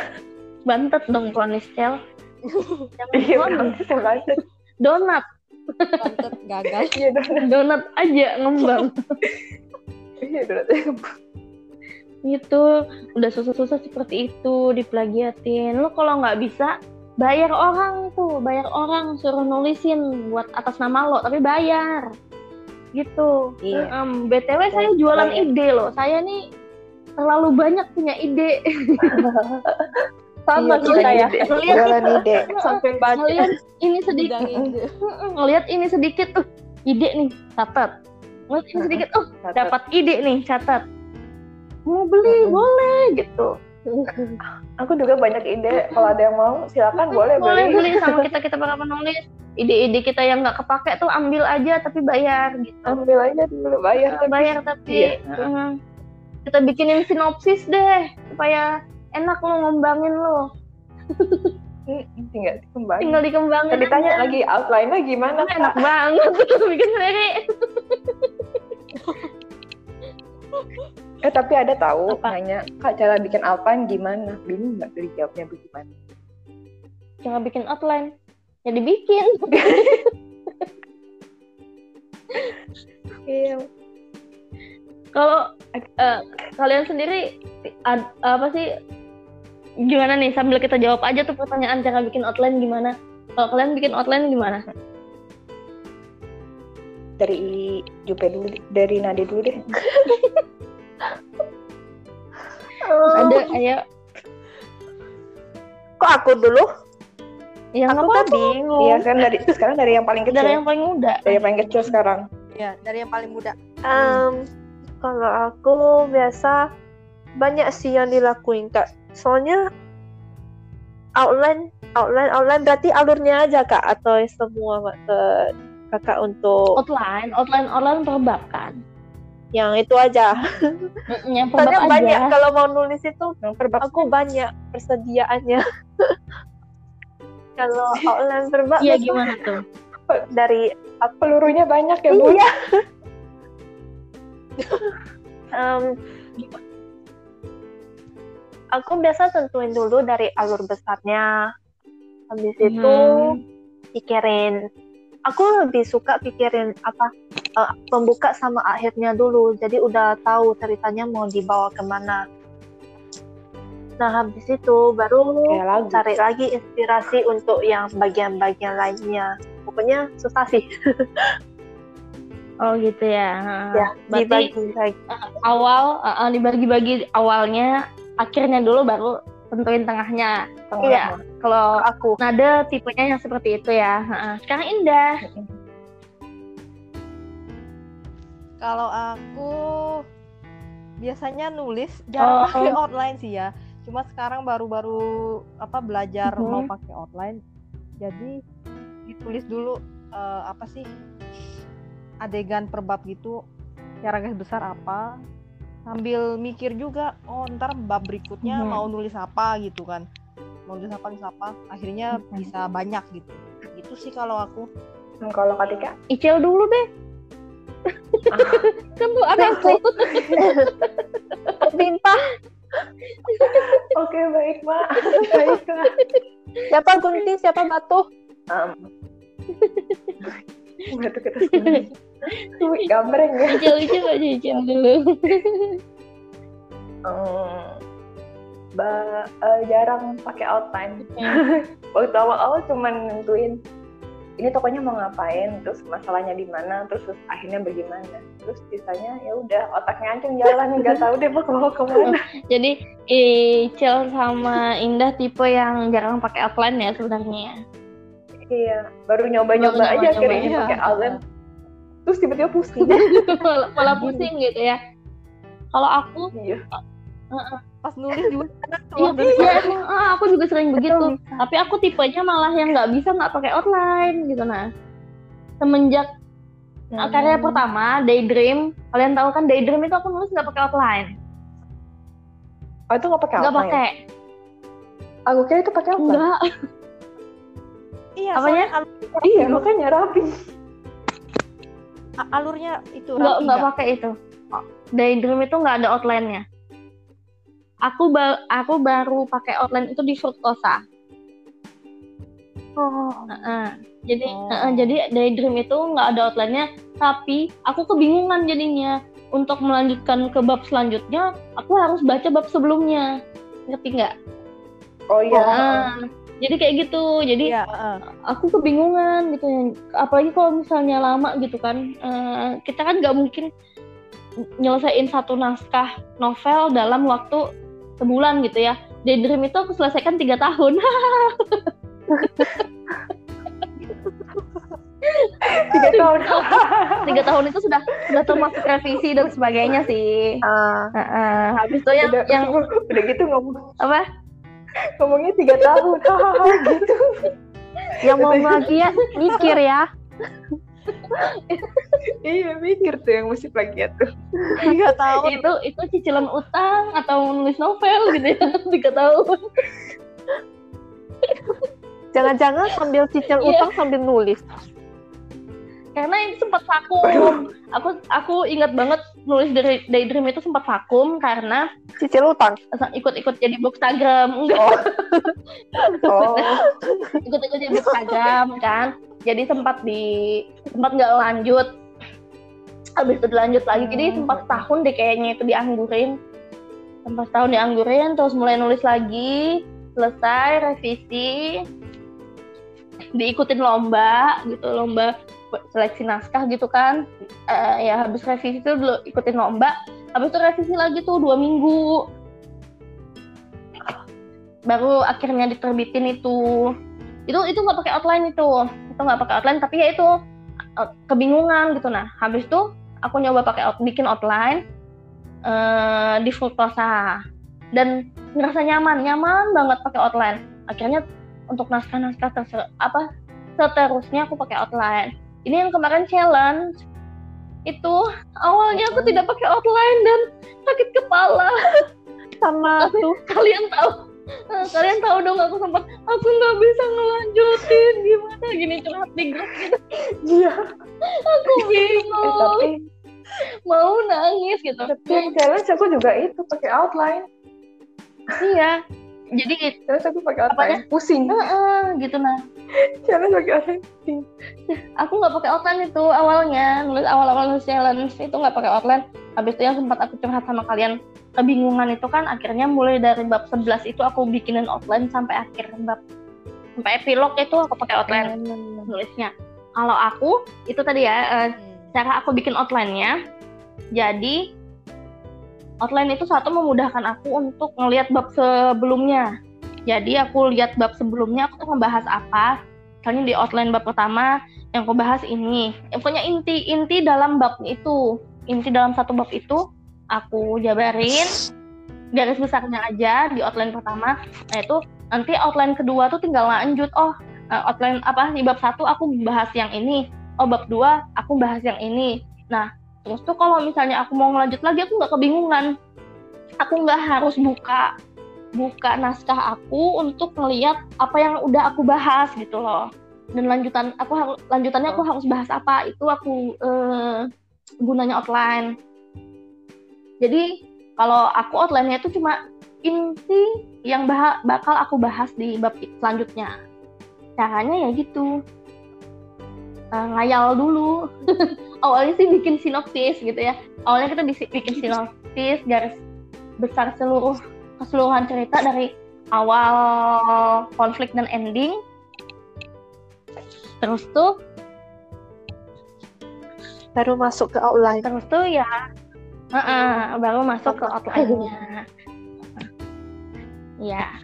bantet dong brownies cel. Jangan iya brownies, yang banget donat, Pantet gagal. iya donat donat aja ngembang. iya donat gitu udah susah-susah seperti itu diplagiatin lo kalau nggak bisa bayar orang tuh bayar orang suruh nulisin buat atas nama lo tapi bayar. Gitu. Iya. Em, btw saya jualan ide loh. Saya nih terlalu banyak punya ide. Sama Iya, kita ya. ide. ngelihat jualan ide. Sampai baca. ngelihat ini sedikit. ngelihat ini sedikit. Tuh ide nih catat. Ngelihat ini sedikit. Oh dapat ide nih catat. Mau beli boleh gitu aku juga banyak ide kalau ada yang mau silakan boleh boleh beli. beli sama kita kita para penulis ide-ide kita yang nggak kepake tuh ambil aja tapi bayar gitu. Ambil aja dulu bayar tapi bayar tapi Iya. mm, kita bikinin sinopsis deh supaya enak lo ngembangin lo. Hmm, tinggal dikembangin. Tinggal dikembangin aja. lagi outline-nya gimana enak banget bikin sendiri eh tapi ada tahu Apa? nanya kak cara bikin outline gimana? Bingung nggak dari jawabnya bagaimana? Jangan bikin outline. Ya dibikin. Iya. Kalau eh, kalian sendiri ad- apa sih gimana nih? Sambil kita jawab aja tuh pertanyaan cara bikin outline gimana. Kalau kalian bikin outline gimana? Dari Jupe dulu dari Nade dulu deh ada ayo Kok aku dulu? ya Aku kan bingung. iya kan dari sekarang dari yang paling kecil dari yang paling muda dari yang paling kecil sekarang Ya, dari yang paling muda. Em, kalau aku biasa banyak sih yang dilakuin kak. Soalnya outline, outline, outline berarti alurnya aja kak atau semua Kak, kakak untuk outline outline outline per bab kan yang itu aja. Yang Soalnya aja banyak kalau mau nulis itu yang aku banyak persediaannya. kalau outline berbab iya gimana tuh dari pelurunya banyak ya bu Iya. Em, aku biasa tentuin dulu dari alur besarnya. Habis itu Hmm. pikirin. Aku lebih suka pikirin apa eh, pembuka sama akhirnya dulu. Jadi udah tahu ceritanya mau dibawa ke mana. Nah habis itu baru lagu cari lagi inspirasi untuk yang bagian-bagian lainnya. Pokoknya susah sih. oh gitu ya ya, berarti dibagi-bagi. awal uh, uh, dibagi-bagi awalnya akhirnya dulu baru tentuin tengahnya tengah Iya. kalau Aku nada tipenya yang seperti itu ya Heeh. sekarang indah Kalau aku biasanya nulis jarang Oh. pakai outline sih ya. Cuma sekarang baru-baru apa belajar Mhm. mau pakai outline. Jadi ditulis dulu eh, apa sih adegan per bab gitu. Cara garis besar apa? Sambil mikir juga, oh ntar bab berikutnya Mhm. mau nulis apa gitu kan. Mau nulis apa, nulis apa. Akhirnya Mhm. bisa banyak gitu. Gitu sih kalau aku. Hmm, kalau Katika Icil dulu deh ada aku Bintang oke baik mak baiklah siapa gunting siapa batu? Um, batu kita sendiri Tuh, gambreng ya. Icil aja Icil dulu. Ba- eh, jarang pakai outline. Hmm. Waktu awal-awal cuman nentuin ini tokonya mau ngapain, terus masalahnya di mana, terus, terus akhirnya bagaimana. Terus sisanya ya udah otaknya ancung jalan nggak tahu deh mau mau ke mana. jadi Icil sama Indah tipe yang jarang pakai outline ya sebenarnya iya, baru nyoba-nyoba Baru aja akhirnya iya. pakai outline. Terus tiba-tiba pusing. malah, malah pusing gitu ya kalau aku iya. Pas nulis juga Iya, keluar dari iya emang ah, aku juga sering begitu. Tapi aku tipenya malah yang nggak bisa nggak pakai outline gitu nah. Semenjak uh, karya pertama Daydream. Kalian tahu kan Daydream itu aku nulis nggak pakai outline. Oh itu nggak pakai Nggak pakai. Aku kira itu pakai outline. Enggak. Iya, Apanya? soalnya alur- Iya makanya rapi. a- alurnya itu Nggak rapi nggak nggak? pakai itu. Daydream itu nggak ada outline-nya. Aku ba aku baru pakai outline itu di Fructosa. Oh, Heeh. Jadi Oh. heeh, jadi Daydream itu nggak ada outline-nya, tapi aku kebingungan jadinya. Untuk melanjutkan ke bab selanjutnya, aku harus baca bab sebelumnya. Ngerti nggak? Oh iya. Heeh. jadi kayak gitu. Jadi Iya, heeh. aku kebingungan gitu ya. Apalagi kalau misalnya lama gitu kan. Eh, kita kan nggak mungkin nyelesain satu naskah novel dalam waktu sebulan gitu ya. Daydream itu aku selesaikan tiga tahun. Tiga tahun. tiga tahun itu sudah sudah termasuk revisi dan sebagainya sih. ah, Heeh. habis itu yang udah, yang udah gitu ngomong apa? ngomongnya tiga tahun. Gitu. yang mau bahagia mikir ya. iya mikir tuh yang mesti plagiat tuh. tiga tahun itu itu cicilan utang atau nulis novel gitu ya tiga tahun. Jangan-jangan sambil cicil Iya. utang sambil nulis. Karena ini sempat vakum. Aku aku ingat banget nulis dari Daydream itu sempat vakum karena Cicil utang. ikut-ikut jadi bookstagram enggak Oh. ikut-ikut jadi bookstagram kan. Jadi sempat di sempat nggak lanjut. Habis itu dilanjut lagi. Jadi Hmm. sempat tahun deh kayaknya itu dianggurin. Sempat tahun dianggurin terus mulai nulis lagi, selesai revisi. Diikutin lomba gitu, lomba seleksi naskah gitu kan. Eh, ya habis revisi itu dulu ikutin lomba. Habis itu revisi lagi tuh dua minggu. Baru akhirnya diterbitin itu. Itu itu nggak pakai outline itu. Itu nggak pakai outline tapi ya itu eh, kebingungan gitu nah. Habis itu aku nyoba pakai out, bikin outline eh, di Fructosa dan ngerasa nyaman, nyaman banget pakai outline. Akhirnya untuk naskah-naskah apa seterusnya aku pakai outline. Ini yang kemarin challenge itu awalnya aku tidak pakai outline dan sakit kepala. Sama tuh. Kalian tahu eh, kalian tahu dong aku sempat aku nggak bisa ngelanjutin gimana gini curhat di grup gitu Iya. aku Eh, bingung tapi mau nangis gitu tapi yang challenge aku juga itu pakai outline. iya jadi Challenge aku pakai outline. Pusing. Heeh, gitu nah Challenge pakai outline. aku nggak pakai outline itu awalnya. Nulis awal-awal nulis challenge itu nggak pakai outline. Habis itu yang sempat aku curhat sama kalian kebingungan itu kan akhirnya mulai dari bab 11 itu aku bikinin outline sampai akhir bab. Sampai epilog itu aku pakai outline nulisnya. Kalau aku itu tadi ya eh, cara aku bikin outline-nya jadi outline itu satu memudahkan aku untuk ngelihat bab sebelumnya. Jadi aku lihat bab sebelumnya aku tuh ngebahas apa. Misalnya di outline bab pertama yang aku bahas ini. Yang punya inti inti dalam bab itu. Inti dalam satu bab itu aku jabarin. Garis besarnya aja di outline pertama. Nah itu nanti outline kedua tuh tinggal lanjut. Oh eh, outline apa di bab satu aku bahas yang ini. Oh bab dua aku bahas yang ini. Nah terus tuh kalau misalnya aku mau ngelanjut lagi aku nggak kebingungan. Aku nggak harus buka buka naskah aku untuk ngeliat apa yang udah aku bahas gitu loh. Dan lanjutan aku lanjutannya aku harus bahas apa itu aku eh, gunanya outline jadi kalau aku outline-nya itu cuma inti yang bah- bakal aku bahas di bab selanjutnya. Caranya ya gitu. Eh, ngayal dulu awalnya sih bikin sinopsis gitu ya. Awalnya kita bikin sinopsis garis besar seluruh keseluruhan cerita dari awal konflik dan ending. Terus tuh Baru masuk ke outline. terus tuh ya Heeh, baru masuk ke outline-nya. Ya.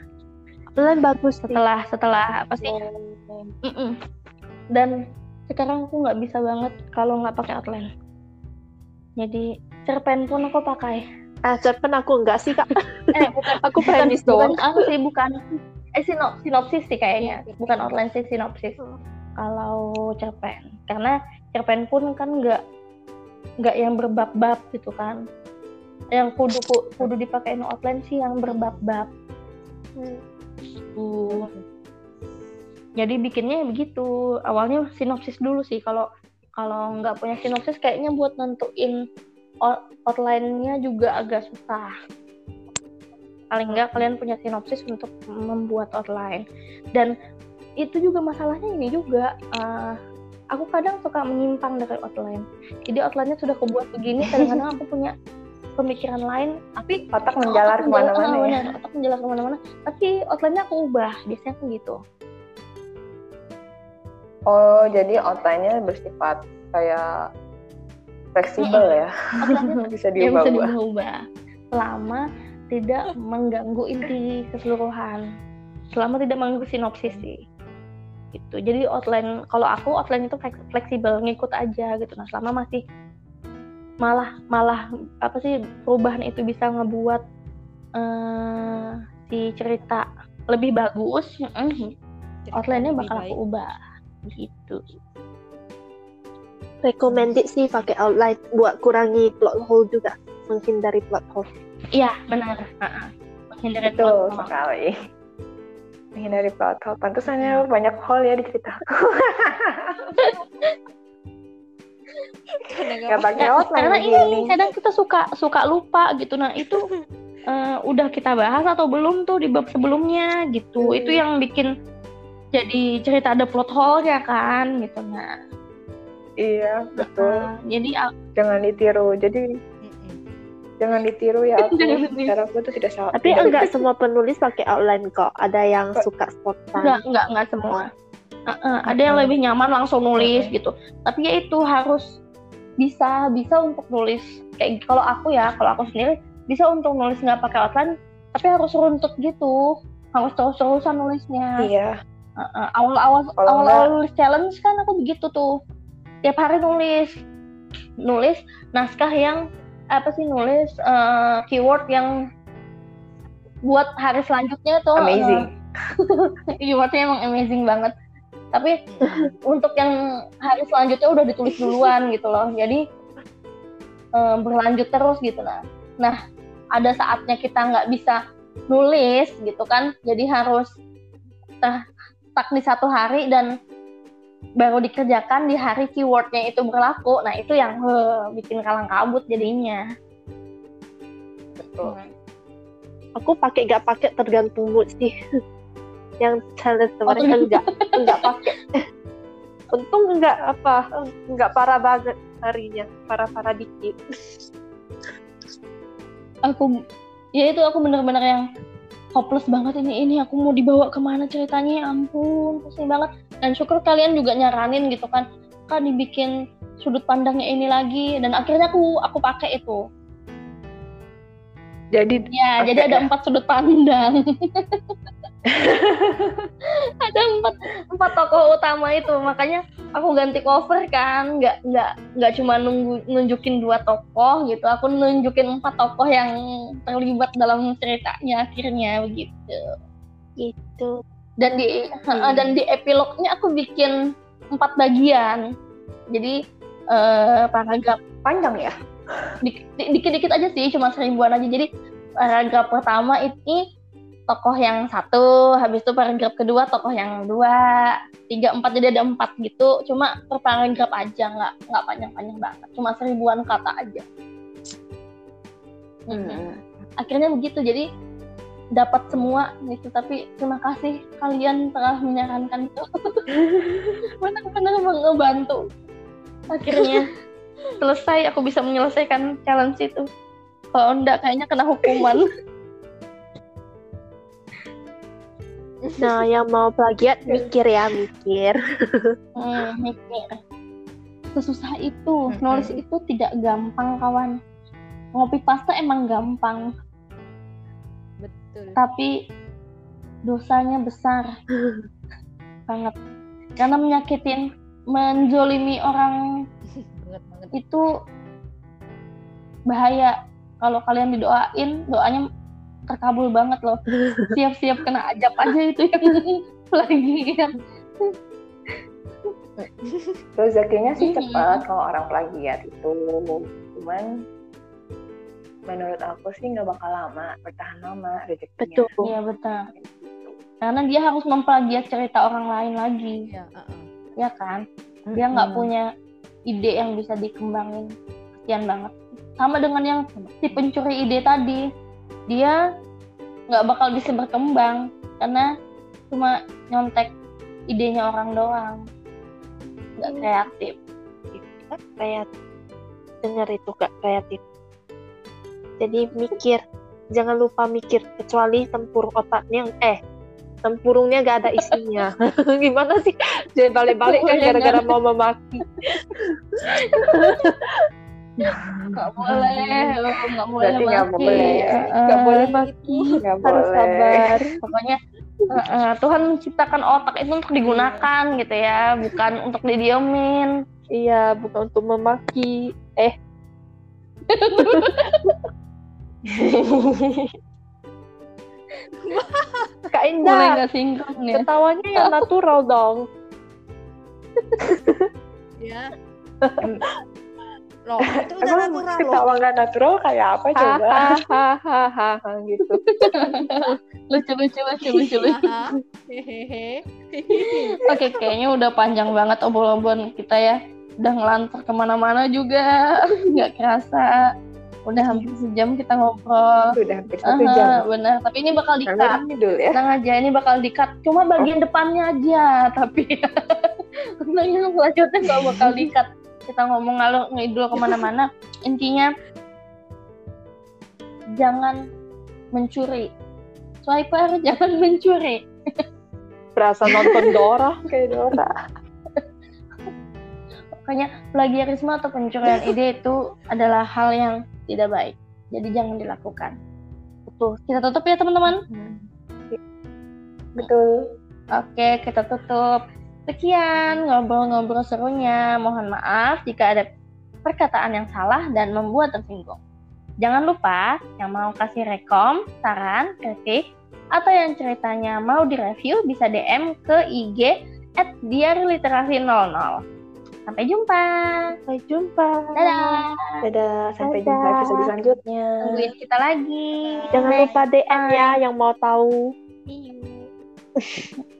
Outline bagus setelah setelah apa sih? Mm-mm. dan sekarang aku nggak bisa banget kalau nggak pakai outline. Jadi cerpen pun aku pakai. Ah, cerpen aku enggak sih, Kak. eh bukan. Aku bukan, premis bukan doang. aku sih bukan. Eh sinop, sinopsis sih kayaknya. Bukan outline sih sinopsis. Kalau cerpen. Karena cerpen pun kan nggak nggak yang berbab-bab gitu kan. Yang kudu kudu dipakai outline sih yang berbab-bab. Hmm. Tuh. Jadi bikinnya ya begitu. Awalnya sinopsis dulu sih. Kalau kalau nggak punya sinopsis kayaknya buat nentuin out- outline-nya juga agak susah. Paling nggak kalian punya sinopsis untuk membuat outline. Dan itu juga masalahnya ini juga eh, aku kadang suka menyimpang dari outline. Jadi outline-nya sudah kebuat begini kadang-kadang aku punya pemikiran lain tapi otak menjalar ke mana-mana ya. benar, otak menjalar ke mana-mana. Tapi outline-nya aku ubah biasanya kan gitu oh jadi outline-nya bersifat kayak fleksibel ya? Outline-nya bisa ya bisa diubah-ubah. diubah-ubah. Selama tidak mengganggu inti keseluruhan. Selama tidak mengganggu sinopsis sih. Gitu. Jadi outline kalau aku outline itu fleks- fleksibel ngikut aja gitu. Nah selama masih malah malah apa sih perubahan itu bisa ngebuat eh, si cerita lebih bagus mm, outline-nya Lebih bakal baik. aku ubah gitu recommended sih pakai outline buat kurangi plot hole juga menghindari plot hole. Iya benar. Uh-uh. menghindari betul plot hole. sekali. Menghindari plot hole. Pantesannya banyak hole ya di nggak nggak pakai Ya, outline karena ini. kadang kita suka suka lupa gitu. Nah itu eh, udah kita bahas atau belum tuh di bab sebelumnya gitu. Hmm. itu yang bikin jadi cerita ada plot hole ya kan gitu nah iya betul. Eh, jadi jangan ditiru. Jadi jangan ditiru ya aku Jangan ditiru. cara aku tuh tidak salah. Tapi tidak- enggak semua penulis pakai outline kok. Ada yang suka spontan. Enggak enggak enggak semua. Eh, eh, ada yang lebih nyaman langsung nulis gitu. Tapi ya itu harus bisa bisa untuk nulis. Kayak kalau aku ya kalau aku sendiri bisa untuk nulis nggak pakai outline tapi harus runtut gitu. Harus terus-terusan nulisnya. Iya Uh, awal-awal Kalau awal-awal nulis challenge kan aku begitu tuh. Tiap hari nulis. Nulis naskah yang apa sih nulis uh, keyword yang buat hari selanjutnya tuh amazing. uh, keywordnya emang amazing banget. Tapi untuk yang hari selanjutnya udah ditulis duluan gitu loh. Jadi uh, berlanjut terus gitu. Nah nah ada saatnya kita nggak bisa nulis gitu kan. Jadi harus nah, stuck di satu hari dan baru dikerjakan di hari keywordnya itu berlaku. Nah itu yang heh, bikin kalang kabut jadinya. Betul. Aku pakai gak pakai tergantung mood sih. Yang challenge Oh, kemarin enggak enggak pakai. Untung enggak apa enggak parah banget harinya. Parah parah dikit. Aku ya itu aku bener-bener yang hopeless banget ini ini aku mau dibawa ke mana ceritanya? Ya ampun pusing banget. Dan syukur kalian juga nyaranin gitu kan. Kan dibikin sudut pandangnya ini lagi. Dan akhirnya aku aku pakai itu. Jadi ya jadi ada ya? empat sudut pandang ada empat empat tokoh utama itu makanya aku ganti cover kan. Nggak nggak nggak cuma nunggu nunjukin dua tokoh gitu aku nunjukin empat tokoh yang terlibat dalam ceritanya akhirnya begitu. Gitu. Dan di dan di epilognya aku bikin empat bagian. Jadi eh, paragraf panjang ya. Dik- di- dikit-dikit aja sih cuma seribuan aja. Jadi paragraf pertama ini tokoh yang satu habis itu paragraf kedua tokoh yang dua tiga empat jadi ada empat gitu. Cuma per paragraf aja nggak nggak panjang-panjang banget. Cuma seribuan kata aja. Mhm. akhirnya begitu jadi dapat semua gitu. Tapi terima kasih kalian telah menyarankan itu. Benar-benar ngebantu akhirnya selesai aku bisa menyelesaikan challenge itu. Kalau enggak kayaknya kena hukuman nah yang mau plagiat mikir ya mikir. Hmm, mikir. Sesusah itu Mm-mm. nulis itu tidak gampang kawan. Ngopi pasta emang gampang. Betul. Tapi dosanya besar. Banget karena menyakitin menjolimi orang banget banget. itu bahaya. Kalau kalian didoain doanya terkabul banget loh siap-siap kena ajab aja itu yang lagi rezekinya sih Mhm. cepat kalau orang plagiat itu cuman menurut aku sih nggak bakal lama bertahan lama rezekinya Betul. Iya betul. Karena dia harus memplagiat cerita orang lain lagi, Iya, heeh. ya kan? Dia nggak Mm-mm. punya ide yang bisa dikembangin. Kasian banget. Sama dengan yang si pencuri ide tadi, dia nggak bakal bisa berkembang karena cuma nyontek idenya orang doang, nggak Hmm. kreatif. kreatif. Dengar itu gak kreatif. Jadi mikir jangan lupa mikir kecuali tempur otaknya eh tempurungnya gak ada isinya. Gimana sih? Jadi balik-balik kan gara-gara mau memaki Nggak boleh, lo nggak boleh Berarti nggak boleh. Heeh. nggak boleh maki nggak harus boleh sabar Pokoknya heeh, Tuhan menciptakan otak itu untuk digunakan gitu ya, bukan untuk didiemin. iya bukan untuk memaki eh Kak Boleh Indah, nggak sinkron ya? ketawanya yang natural dong. Ya. Loh, itu udah emang natural loh. ketawa nggak natural kayak apa coba Hahaha gitu. Lucu lucu lucu lucu lucu. Oke, kayaknya udah panjang banget obrolan kita ya. Udah ngelantur ke mana-mana juga, nggak kerasa. Udah hampir sejam kita ngobrol. udah hampir satu jam benar. Tapi ini bakal ngidul ya Tenang aja, ini bakal di-cut. Cuma bagian depannya aja, tapi untuk yang selanjutnya nggak bakal di-cut. Kita ngomong ngalur ngidul ke mana-mana. Intinya, jangan mencuri. Swiper, jangan mencuri. Berasa nonton Dora kayak Dora. Makanya plagiarisme atau pencurian ide itu adalah hal yang tidak baik. Jadi jangan dilakukan. Betul. Kita tutup ya teman-teman. betul Oke, kita tutup. Sekian ngobrol-ngobrol serunya. Mohon maaf jika ada perkataan yang salah dan membuat tersinggung. Jangan lupa yang mau kasih rekom, saran, kritik, atau yang ceritanya mau direview bisa DM ke IG at diariliterasi 00. Sampai jumpa. Sampai jumpa. Dadah. dadah sampai Dadah. jumpa episode selanjutnya Tungguin kita lagi. Jangan Next lupa DM time. ya yang mau tahu.